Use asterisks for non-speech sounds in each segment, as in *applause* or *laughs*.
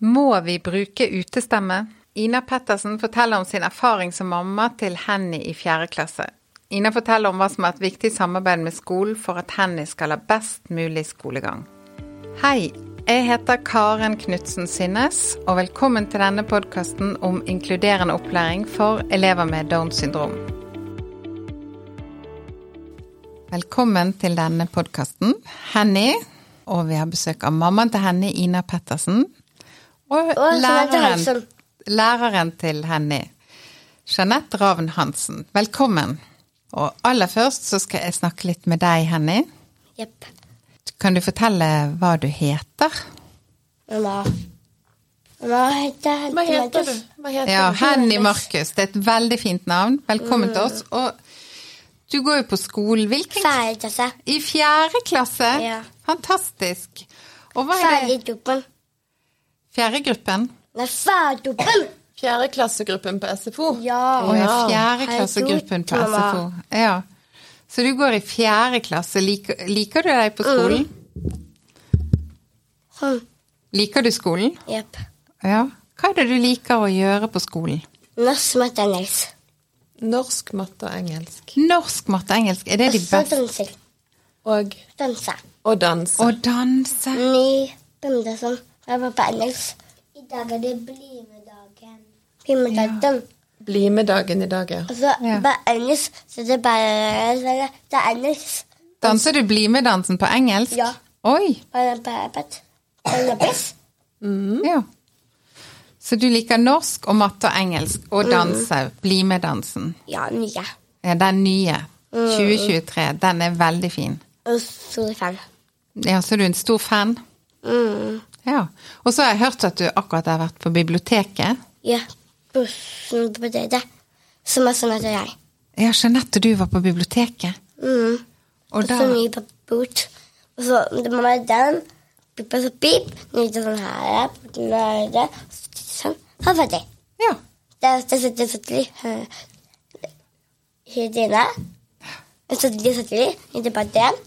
Må vi bruke utestemme? Ina Pettersen forteller om sin erfaring som mamma til Henny i fjerde klasse. Ina forteller om hva som er et viktig samarbeid med skolen for at Henny skal ha best mulig skolegang. Hei, jeg heter Karen Knutsen Synnes, og velkommen til denne podkasten om inkluderende opplæring for elever med Downs syndrom. Velkommen til denne podkasten, Henny. Og vi har besøk av mammaen til Henny, Ina Pettersen. Og, læreren, læreren til Henny, Jeanette Ravn Hansen. Velkommen. Og aller først så skal jeg snakke litt med deg, Henny. Yep. Kan du fortelle hva du heter? Mamma. Hva heter Hva heter du? Hva heter Ja? Henny Markus. Det er et veldig fint navn. Velkommen til oss. Og du går jo på skolen. Hvilken Fjerde klasse. I fjerde klasse? Ja. Fantastisk. Og hva er det? Ferdig duppen. Fjerde gruppen? Nei, ferdig duppen! På SFO? Ja. Å ja, fjerdeklassegruppen på SFO. Ja. Så du går i fjerde klasse. Liker, liker du deg på skolen? Sånn. Liker du skolen? Jepp. Ja. Hva er det du liker å gjøre på skolen? Norsk, matte, engelsk. Norsk, matte og engelsk. Norsk, matte og engelsk, er det de beste? Og, Danse. og danse. Og danse. Som jeg var på engelsk. I dag er det BlimE-dagen. BlimE-dagen. Bli med dagen i dag, ja. Altså, så Ja. på engelsk, så det er bare Det er engelsk. Danser du BlimE-dansen på engelsk? Ja. Oi. Piss. Ja. Så du liker norsk og matte og engelsk og danse, BlimE-dansen. Ja, nye. Ja, den nye. 2023. Den er veldig fin. Og stor fan. Ja, så er du en stor fan? Mm. Ja. Og så har jeg hørt at du akkurat har vært på biblioteket. Ja, bussen på det. Som er sånn at jeg. Ja, Jeanette, du var på biblioteket. Mm. Og Og da så mye bort. Og så det må være den. Pip, og så pip. Nyte sånn her. Er det. Sånn. Så ferdig. Ja. Det det sitter sitter eh, helt inne. Og så de ikke på den.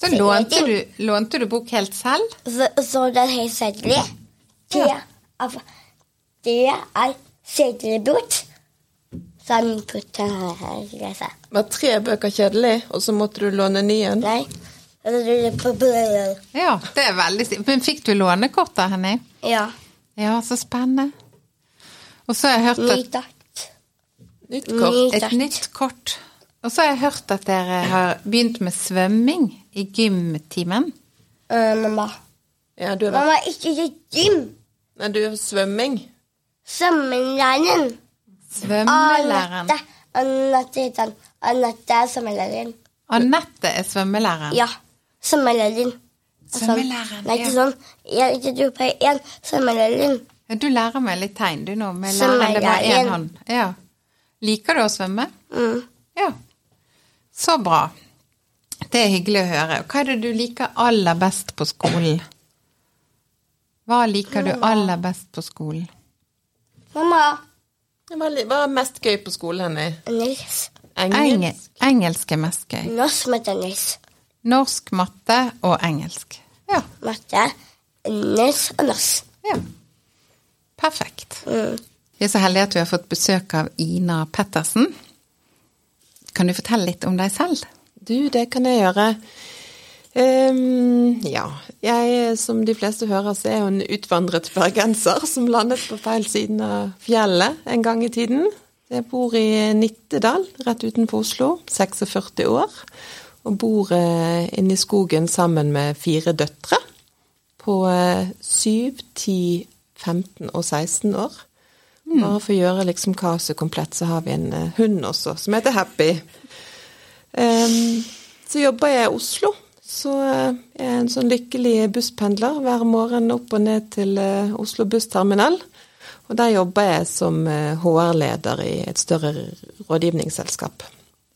Så lånte du, lånte du bok helt selv? Så, så den det helt sedelig. Det Ja. er, det er sedelig bort. Så er min putt her. skal jeg se. Var tre bøker kjedelig, og så måtte du låne ny en? Nei. Ja, det er veldig stilig. Men fikk du lånekort da, Henning? Ja. Ja, så spennende. Og så har jeg hørt at. Nytt kort. Et nytt kort. Og så har jeg hørt at dere har begynt med svømming i gymtimen. Uh, mamma. Ja, du har vært Mamma, ikke i gym. Nei, du har svømming. Svømmelæreren. Svømmelæreren. Anette. Anette heter han. Anette er svømmelæreren. Anette er svømmelæreren. Ja. Svømmelæreren. Sånn. Svømmelæreren, Nei, ikke sånn. Jeg, ikke du på én. Svømmelæreren. Ja, Du lærer meg litt tegn, du nå, med læreren. Det bare én hånd. Ja. Liker du å svømme? Mm. Ja. Så bra. Det er hyggelig å høre. Hva er det du liker aller best på skolen? Hva liker du aller best på skolen? Mamma. Hva er mest gøy på skolen, Henny? Engelsk. Engel, Engelsk? engelsk er mest gøy. Norsk matte, engelsk. Norsk, matte og engelsk. Ja. Matte, engelsk og norsk. ja. Perfekt. Mm. Vi er så heldige at vi har fått besøk av Ina Pettersen. Kan du fortelle litt om deg selv? Du, det kan jeg gjøre. Um, ja, jeg, som de fleste hører, så er jo en utvandret bergenser som landet på feil siden av fjellet en gang i tiden. Jeg bor i Nittedal, rett utenfor Oslo, 46 år, og bor eh, inne i skogen sammen med fire døtre på eh, 7, 10, 15 og 16 år. Bare for å gjøre liksom kaoset komplett, så har vi en eh, hund også, som heter Happy. Ehm, så jobber jeg i Oslo. Så eh, jeg er en sånn lykkelig busspendler hver morgen opp og ned til eh, Oslo bussterminal. Og der jobber jeg som eh, HR-leder i et større rådgivningsselskap.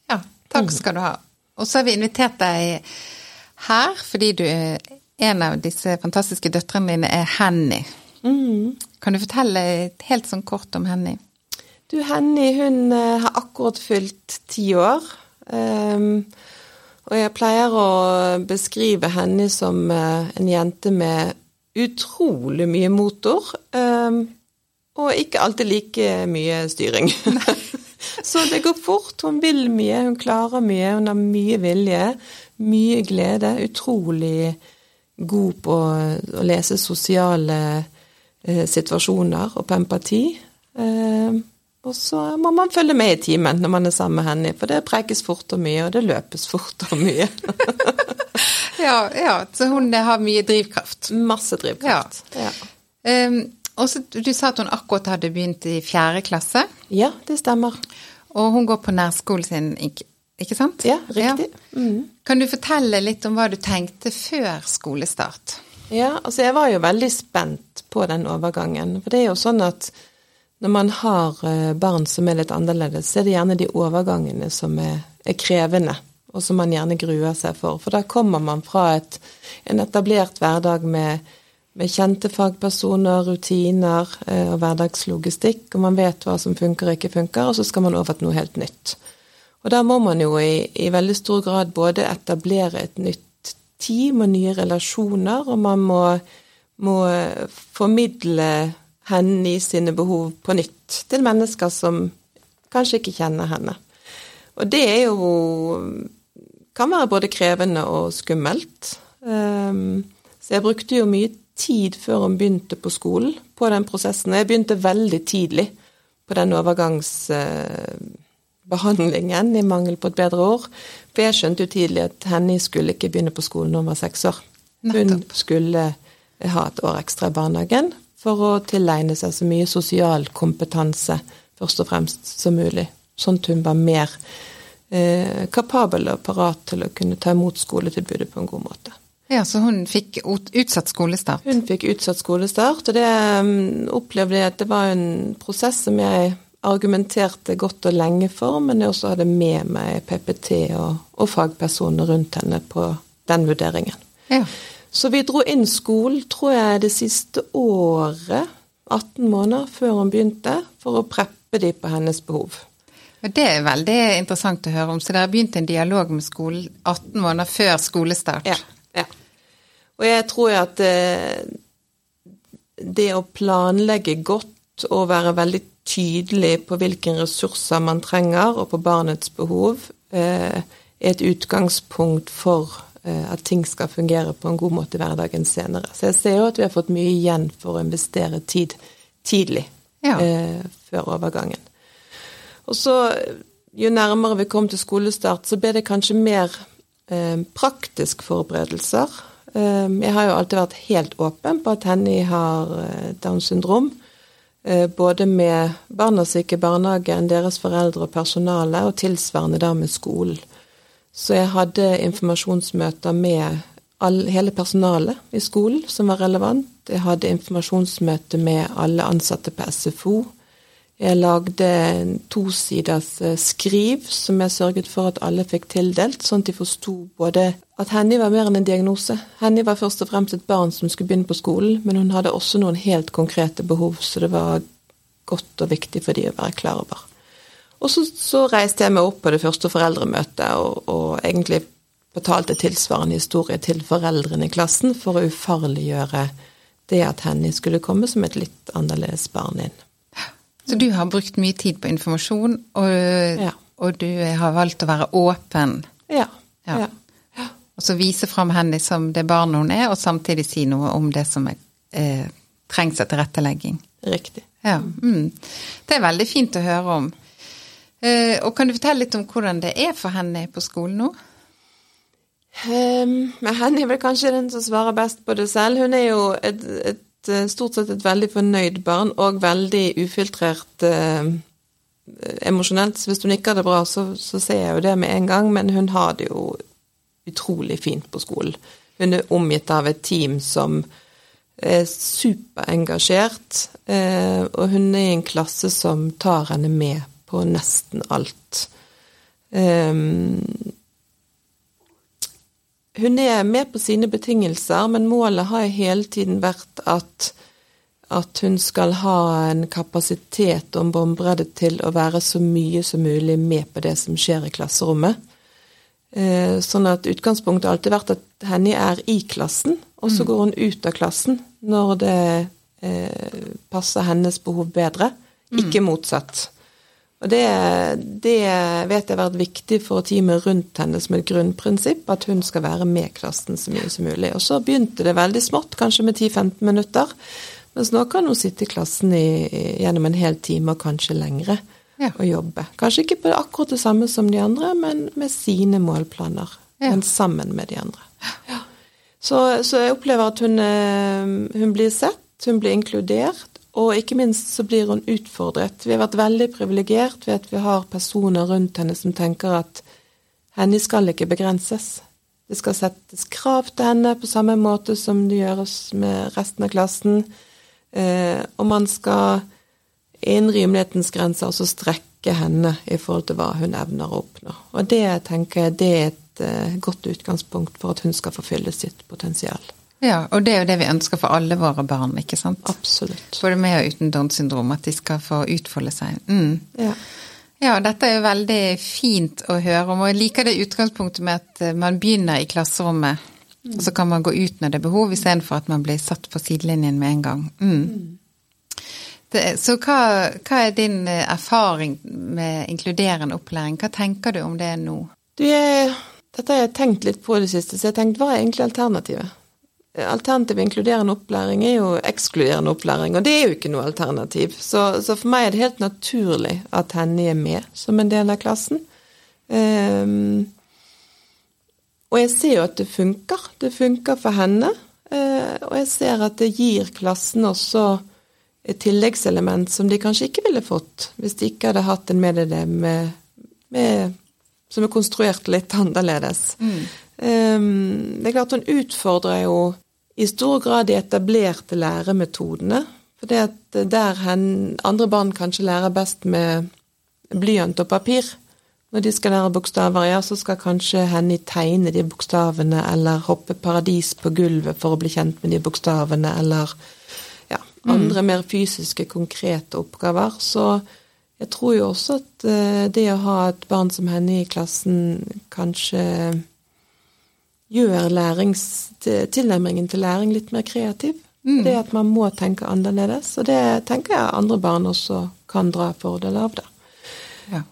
Ja, takk skal du ha. Og så har vi invitert deg her fordi du en av disse fantastiske døtrene dine er Henny. Kan du fortelle helt sånn kort om Henny? Du, Henny hun eh, har akkurat fylt ti år. Ehm, og jeg pleier å beskrive henne som eh, en jente med utrolig mye motor, um, og ikke alltid like mye styring. *laughs* Så det går fort. Hun vil mye, hun klarer mye, hun har mye vilje, mye glede. Utrolig god på å lese sosiale eh, situasjoner og på empati. Eh, og så må man følge med i timen når man er sammen med henne, for det prekes fort og mye, og det løpes fort og mye. *laughs* ja, ja, så hun har mye drivkraft. Masse drivkraft. Ja. Um, og så, Du sa at hun akkurat hadde begynt i fjerde klasse. Ja, det stemmer. Og hun går på nærskolen sin, ikke sant? Ja, riktig. Ja. Mm. Kan du fortelle litt om hva du tenkte før skolestart? Ja, altså jeg var jo veldig spent på den overgangen. For det er jo sånn at når man har eh, barn som er litt annerledes, så er det gjerne de overgangene som er, er krevende, og som man gjerne gruer seg for. For da kommer man fra et, en etablert hverdag med, med kjente fagpersoner, rutiner eh, og hverdagslogistikk, og man vet hva som funker og ikke funker, og så skal man over til noe helt nytt. Og da må man jo i, i veldig stor grad både etablere et nytt team og nye relasjoner, og man må, må formidle henne i sine behov på nytt til mennesker som kanskje ikke kjenner henne. Og det er jo kan være både krevende og skummelt. Um, så jeg brukte jo mye tid før hun begynte på skolen, på den prosessen. Jeg begynte veldig tidlig på den overgangsbehandlingen, i mangel på et bedre ord. For jeg skjønte jo tidlig at Henny skulle ikke begynne på skolen når hun var seks år. Hun skulle ha et år ekstra i barnehagen for å tilegne seg så mye sosial kompetanse, først og fremst, som mulig. Sånn at hun var mer eh, kapabel og parat til å kunne ta imot skoletilbudet på en god måte. Ja, Så hun fikk utsatt skolestart? Hun fikk utsatt skolestart, og det um, opplevde jeg at det var en prosess som jeg argumenterte godt og lenge for, men jeg også hadde med meg PPT og, og fagpersoner rundt henne på den vurderingen. Ja. Så vi dro inn skolen, tror jeg, det siste året, 18 måneder før hun begynte, for å preppe de på hennes behov. Det er veldig interessant å høre om. Så dere har begynt en dialog med skolen 18 måneder før skolestart? Ja. ja. Og jeg tror at eh, det å planlegge godt og være veldig tydelig på hvilke ressurser man trenger, og på barnets behov, eh, er et utgangspunkt for at ting skal fungere på en god måte i hverdagen senere. Så jeg ser jo at vi har fått mye igjen for å investere tid tidlig ja. eh, før overgangen. Og så, jo nærmere vi kom til skolestart, så ble det kanskje mer eh, praktisk forberedelser. Eh, jeg har jo alltid vært helt åpen på at Henny har eh, Downs syndrom. Eh, både med barnas syke barnehagen, deres foreldre og personale, og tilsvarende da med skolen. Så jeg hadde informasjonsmøter med all, hele personalet i skolen som var relevant. Jeg hadde informasjonsmøte med alle ansatte på SFO. Jeg lagde tosiders eh, skriv som jeg sørget for at alle fikk tildelt, sånn at de forsto både at Henny var mer enn en diagnose. Henny var først og fremst et barn som skulle begynne på skolen, men hun hadde også noen helt konkrete behov, så det var godt og viktig for de å være klar over. Og så, så, reiste jeg meg opp på det første foreldremøtet og, og egentlig fortalte tilsvarende historie til foreldrene i klassen for å ufarliggjøre det at Henny skulle komme som et litt annerledes barn inn. Så du har brukt mye tid på informasjon, og, ja. og du har valgt å være åpen? Ja. ja. ja. Og så vise fram Henny som det barnet hun er, og samtidig si noe om det som er, eh, trengs av tilrettelegging. Riktig. Ja. Mm. Det er veldig fint å høre om. Eh, og kan du fortelle litt om hvordan det er for henne på skolen nå? Um, henne er vel kanskje den som svarer best på det selv. Hun er jo et, et, eh, stort sett et veldig fornøyd barn, og veldig ufiltrert eh, emosjonelt. Hvis hun ikke har det bra, så, så, ser jeg jo det med en gang, men hun har det jo utrolig fint på skolen. Hun er omgitt av et team som er superengasjert, eh, og hun er i en klasse som tar henne med på nesten alt. Um, hun er med på sine betingelser, men målet har hele tiden vært at, at hun skal ha en kapasitet og en båndbredde til å være så mye som mulig med på det som skjer i klasserommet. Eh, sånn at utgangspunktet har alltid vært at Henny er i klassen, og så mm. går hun ut av klassen. når det eh, passer hennes behov bedre, ikke motsatt. Og det, det vet jeg har vært viktig for teamet rundt henne som et grunnprinsipp, at hun skal være med klassen så mye som mulig. Og så begynte det veldig smått, kanskje med 10-15 minutter. Mens nå kan hun sitte i klassen i, gjennom en hel time, og kanskje lengre, Ja. og jobbe. Kanskje ikke på akkurat det samme som de andre, men med sine målplaner. Ja. Men sammen med de andre. Ja. Så, så jeg opplever at hun, eh, hun blir sett, hun blir inkludert, og ikke minst så blir hun utfordret. Vi har vært veldig privilegert ved at vi har personer rundt henne som tenker at henne skal ikke begrenses. Det skal settes krav til henne på samme måte som det gjøres med resten av klassen. Eh, og man skal innen rimelighetens grenser også strekke henne i forhold til hva hun evner å oppnå. Og det tenker jeg det er et eh, godt utgangspunkt for at hun skal forfylle sitt potensial. Ja, og det er jo det vi ønsker for alle våre barn, ikke sant? Absolutt. Både med og uten Downs syndrom, at de skal få utfolde seg. Mm. Ja. Ja, dette er jo veldig fint å høre om, og jeg liker det utgangspunktet med at eh, man begynner i klasserommet, og så kan man gå ut når det er behov, istedenfor at man blir satt på sidelinjen med en gang. Mm. Det, så hva, hva er din eh, erfaring med inkluderende opplæring? Hva tenker du om det nå? Du, jeg, dette har jeg tenkt litt på i det siste, så jeg tenkte hva er egentlig alternativet? Alternativ inkluderende opplæring er jo ekskluderende opplæring, og det er jo ikke noe alternativ. Så, så for meg er det helt naturlig at Henny er med som en del av klassen. Um, og jeg ser jo at det funker. Det funker for henne. eh, og jeg ser at det gir klassen også et tilleggselement som de kanskje ikke ville fått hvis de ikke hadde hatt en medelev med, med, som er konstruert litt annerledes. Um, det er klart hun utfordrer jo i stor grad de etablerte læremetodene. For der andre barn kanskje lærer best med blyant og papir. Når de skal lære bokstaver, ja, så skal kanskje Henny tegne de bokstavene, eller hoppe paradis på gulvet for å bli kjent med de bokstavene, eller ja, andre mer fysiske, konkrete oppgaver. Så jeg tror jo også at eh, det å ha et barn som Henny i klassen kanskje gjør lærings, tilnærmingen til læring litt mer kreativ. Det at man må tenke annerledes. Og det tenker jeg andre barn også kan dra fordel av. det. Ja.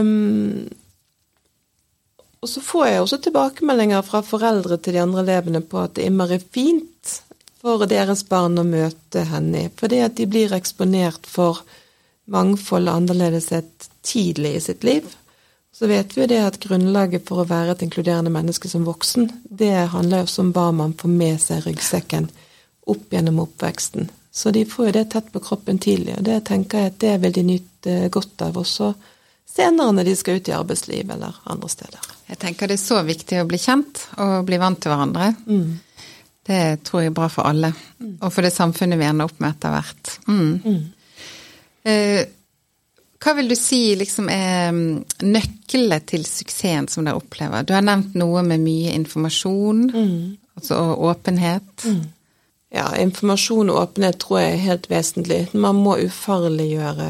Um, og så får jeg også tilbakemeldinger fra foreldre til de andre elevene på at det er innmari fint for deres barn å møte henne, fordi at de blir eksponert for mangfold og annerledeshet tidlig i sitt liv. Så vet vi det at grunnlaget for å være et inkluderende menneske som voksen, det handler jo om hva man får med seg i ryggsekken opp gjennom oppveksten. Så de får jo det tett på kroppen tidlig, og det tenker jeg at det vil de nyte godt av også senere når de skal ut i arbeidsliv eller andre steder. Jeg tenker det er så viktig å bli kjent og bli vant til hverandre. Det tror jeg er bra for alle, og for det samfunnet vi ender opp med etter hvert. Mm. Eh, hva vil du si liksom er mm, nøklene til suksessen som dere opplever? Du har nevnt noe med mye informasjon, altså og åpenhet. Ja, informasjon og åpenhet tror jeg er helt vesentlig. Man må ufarliggjøre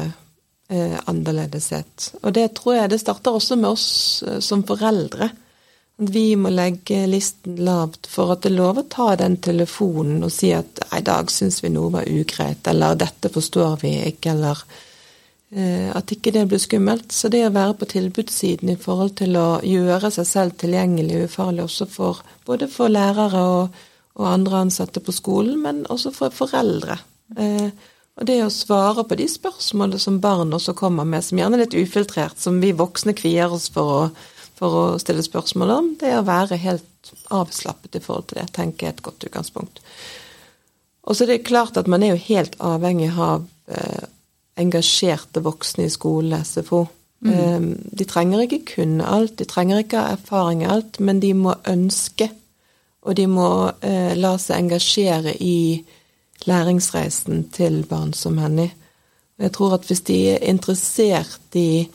eh, annerledeshet. Og det tror jeg det starter også med oss eh, som foreldre. Vi må legge listen lavt for at det er lov å ta den telefonen og si at i dag syns vi noe var ugreit, eller dette forstår vi ikke, eller at ikke det blir skummelt. Så det å være på tilbudssiden i forhold til å gjøre seg selv tilgjengelig og ufarlig også for både for lærere og, og andre ansatte på skolen, men også for foreldre. Eh, og det å svare på de spørsmålene som barn også kommer med, som gjerne er litt ufiltrert, som vi voksne kvier oss for å, for å stille spørsmål om, det å være helt avslappet i forhold til det, tenker jeg er et godt utgangspunkt. Og så er det klart at man er jo helt avhengig av eh, engasjerte voksne i skole, SFO. Mm. de trenger ikke kunne alt, de trenger ikke ha erfaring i alt, men de må ønske, og de må eh, la seg engasjere i læringsreisen til barn som henne. Og jeg tror at hvis de er interessert i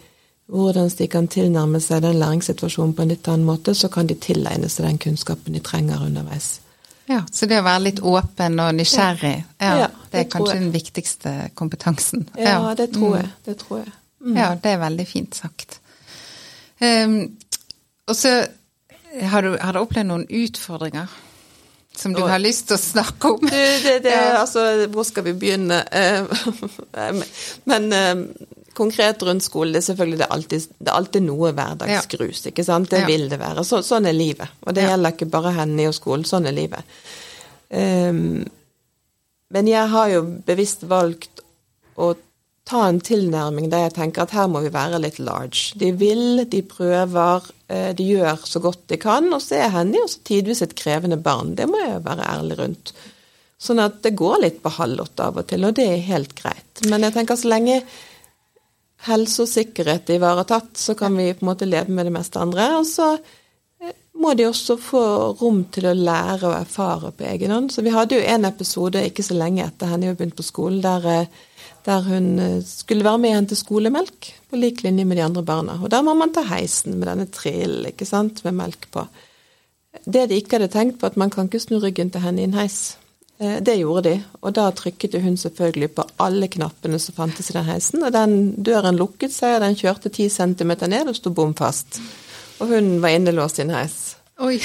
hvordan de kan tilnærme seg den læringssituasjonen på en litt annen måte, så kan de tilegne seg den kunnskapen de trenger underveis. Ja, Så det å være litt åpen og nysgjerrig, ja, Ja, det det er kanskje den viktigste kompetansen. Ja, det tror jeg. Det tror jeg. Ja, det er veldig fint sagt. Um, og så har du, har du opplevd noen utfordringer som du har lyst til å snakke om? Du, det, det, *laughs* Ja. altså, hvor skal vi begynne? Eh, *laughs* Men eh, konkret rundt skole, det er selvfølgelig det er alltid, det er alltid noe hverdagsgrus, ikke sant? Det vil det være. Så, sånn er livet. Og det gjelder ikke bare henne og skolen, sånn er livet. Um, men jeg har jo bevisst valgt å ta en tilnærming der jeg tenker at her må vi være litt large. De vil, de prøver, eh, de gjør så godt de kan, og så er Henny også tidvis et krevende barn. Det må jeg jo være ærlig rundt. Sånn at det går litt på halvåtte av og til, og det er helt greit. Men jeg tenker så lenge helse og sikkerhet er ivaretatt, så kan vi på en måte leve med det meste andre. Og så eh, må de også få rom til å lære og erfare på egen hånd. Så vi hadde jo en episode ikke så lenge etter henne begynte på skolen, der, eh, der hun eh, skulle være med igjen til skolemelk på lik linje med de andre barna. Og der må man ta heisen med denne trillen, ikke sant, med melk på. Det de ikke hadde tenkt på, at man kan ikke snu ryggen til henne i en heis. Eh, Det gjorde de, og da trykket hun selvfølgelig på alle knappene som fantes i den heisen, og den døren lukket seg, og den kjørte ti centimeter ned og sto bom fast. Og hun var innelåst i en heis. Oi.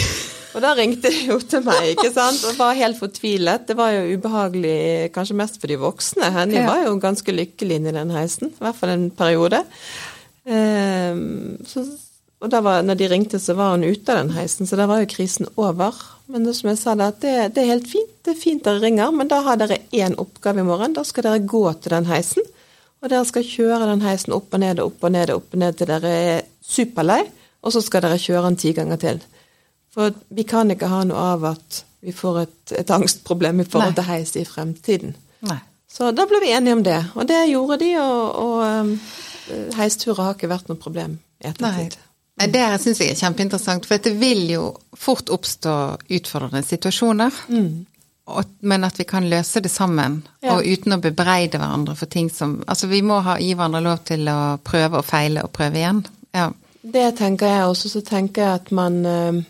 Og da ringte de jo til meg, ikke sant, og var helt fortvilet. Det var jo ubehagelig, kanskje mest for de voksne. Henny Ja. var jo ganske lykkelig inni den heisen, i hvert fall en periode. Ehm, så, og da var, når de ringte, så var hun ute av den heisen, så da var jo krisen over. Men det som jeg sa, det, det, det er helt fint, det er fint dere ringer, men da har dere én oppgave i morgen. Da skal dere gå til den heisen, og dere skal kjøre den heisen opp og ned og opp og ned og opp og ned til dere er superlei, og så skal dere kjøre den ti ganger til. For vi kan ikke ha noe av at vi får et, et angstproblem i forhold Nei. til heis i fremtiden. Nei. Så da ble vi enige om det, og det gjorde de, og, og um, heisturer har ikke vært noe problem i ettertid. Nei, Det syns jeg er kjempeinteressant, for det vil jo fort oppstå utfordrende situasjoner. Og, men at vi kan løse det sammen, Ja. og uten å bebreide hverandre for ting som Altså, vi må ha, gi hverandre lov til å prøve og feile og prøve igjen. Ja. Det tenker jeg også. Så tenker jeg at man eh,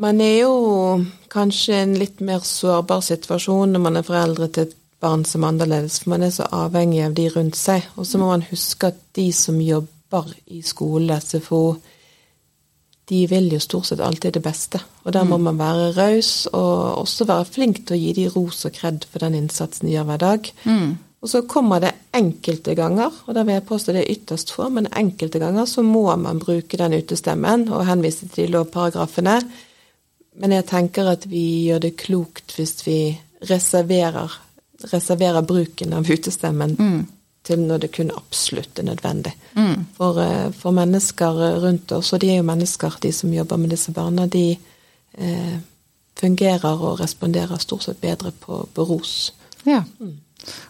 Man er jo kanskje i en litt mer sårbar situasjon når man er foreldre til et barn som er annerledes, for man er så avhengig av de rundt seg. Og så må man huske at de som jobber i skole, SFO, de vil jo stort sett alltid det beste. Og der må man være raus, og også være flink til å gi de ros og kred for den innsatsen de gjør hver dag. Og så kommer det enkelte ganger, og da vil jeg påstå det er ytterst få, men enkelte ganger så må man bruke den utestemmen og henvise til de lovparagrafene. Men jeg tenker at vi gjør det klokt hvis vi reserverer, reserverer bruken av utestemmen til når det kun absolutt er nødvendig. For, eh, for mennesker rundt oss, og de er jo mennesker, de som jobber med disse barna, de eh, fungerer og responderer stort sett bedre på, på ros. ja.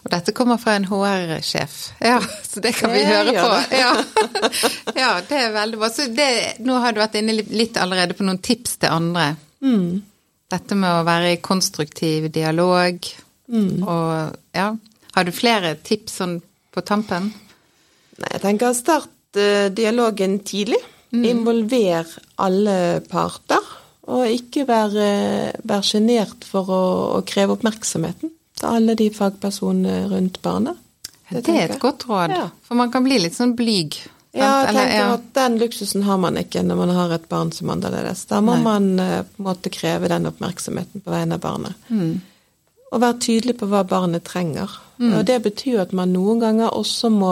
Og dette kommer fra en HR-sjef, ja, så det kan vi Det høre på. Ja. *laughs* ja, det er veldig bra. Så det, nå har du vært inne litt- allerede på noen tips til andre. Dette med å være i konstruktiv dialog, og ja. Har du flere tips sånn på tampen? Nei, jeg tenker start eh, dialogen tidlig. Involver alle parter. Og ikke være, sjenert for å, å kreve oppmerksomheten til alle de fagpersonene rundt barnet. Det, det er et godt råd, Ja. for man kan bli litt sånn blyg. sant? Ja, jeg Eller, tenker ja. at den luksusen har man ikke når man har et barn som er annerledes. Da må Nei. man eh, på en måte kreve den oppmerksomheten på vegne av barnet. Mm. Og være tydelig på hva barnet trenger. Og det betyr at man noen ganger også må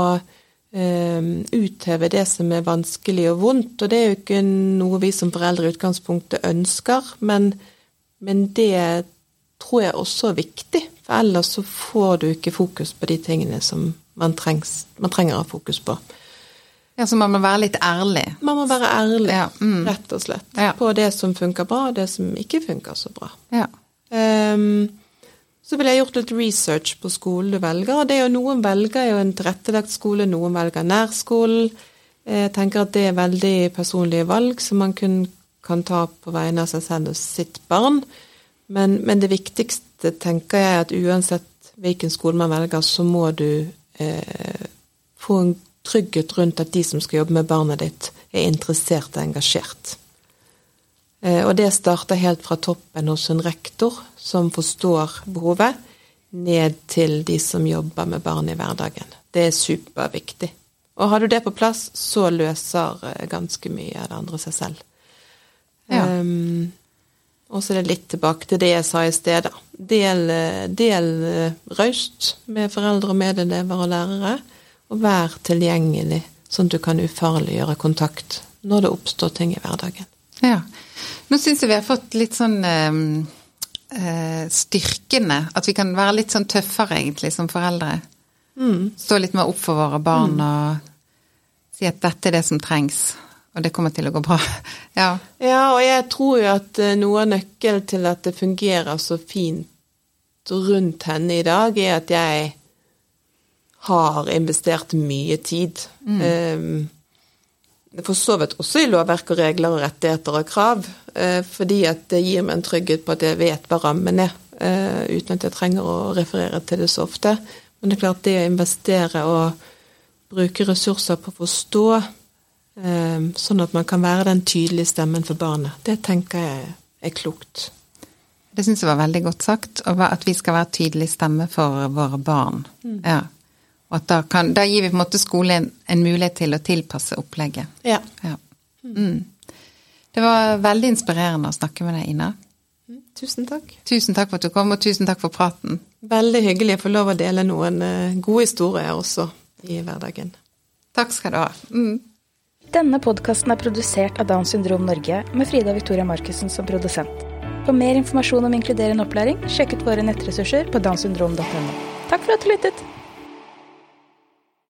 eh, utheve det som er vanskelig og vondt. Og det er jo ikke noe vi som foreldre i utgangspunktet ønsker, men, men det tror jeg også er viktig. For ellers så får du ikke fokus på de tingene som man, trengs, man trenger å ha fokus på. ja, så man må være litt ærlig. Man må være ærlig, Ja, mm. rett og slett, Ja. på det som funker bra, og det som ikke funker så bra. Ja. Ehm, så ville jeg gjort litt research på skolen du velger. og det er jo Noen velger jo en tilrettelagt skole, noen velger nærskolen. Jeg tenker at det er veldig personlige valg som man kun kan ta på vegne av seg selv og sitt barn. Men, men det viktigste tenker jeg er at uansett hvilken skole man velger, så må du eh, få en trygghet rundt at de som skal jobbe med barnet ditt, er interessert og engasjert. Eh, Og det starter helt fra toppen hos en rektor som forstår behovet, ned til de som jobber med barn i hverdagen. Det er superviktig. Og har du det på plass, så løser eh, ganske mye av det andre seg selv. Ja. Um, Og så er det litt tilbake til det jeg sa i sted. da. Del, del raust med foreldre, medelever og lærere, og vær tilgjengelig, sånn at du kan ufarliggjøre kontakt når det oppstår ting i hverdagen. Ja. Nå syns jeg vi har fått litt sånn eh, eh, styrkende. At vi kan være litt sånn tøffere, egentlig, som foreldre. Mm. Stå litt mer opp for våre barn mm. og si at dette er det som trengs. Og det kommer til å gå bra. *laughs* ja. ja, og jeg tror jo at eh, noe av nøkkelen til at det fungerer så fint rundt henne i dag, er at jeg har investert mye tid. Mm. Um, for så vidt også i lovverk og regler og rettigheter og krav, eh, fordi at det gir meg en trygghet på at jeg vet hva rammen er, eh, uten at jeg trenger å referere til det så ofte. Men det er klart, det å investere og bruke ressurser på å forstå, eh, sånn at man kan være den tydelige stemmen for barnet, det tenker jeg er klokt. Det syns jeg var veldig godt sagt, at vi skal være tydelig stemme for våre barn. Mm. Ja. Og at da, kan, da, gir vi på en måte skolen en mulighet til å tilpasse opplegget. Ja. ja. Mm. Det var veldig inspirerende å snakke med deg, Ina. Mm, tusen takk. Tusen takk for at du kom, og tusen takk for praten. Veldig hyggelig å få lov å dele noen eh, gode historier også i hverdagen. Takk skal du ha. Mm. Denne podkasten er produsert av Downs syndrom Norge med Frida Victoria Markussen som produsent. For mer informasjon om inkluderende opplæring, sjekk ut våre nettressurser på downsyndrom.no. Takk for at du lyttet!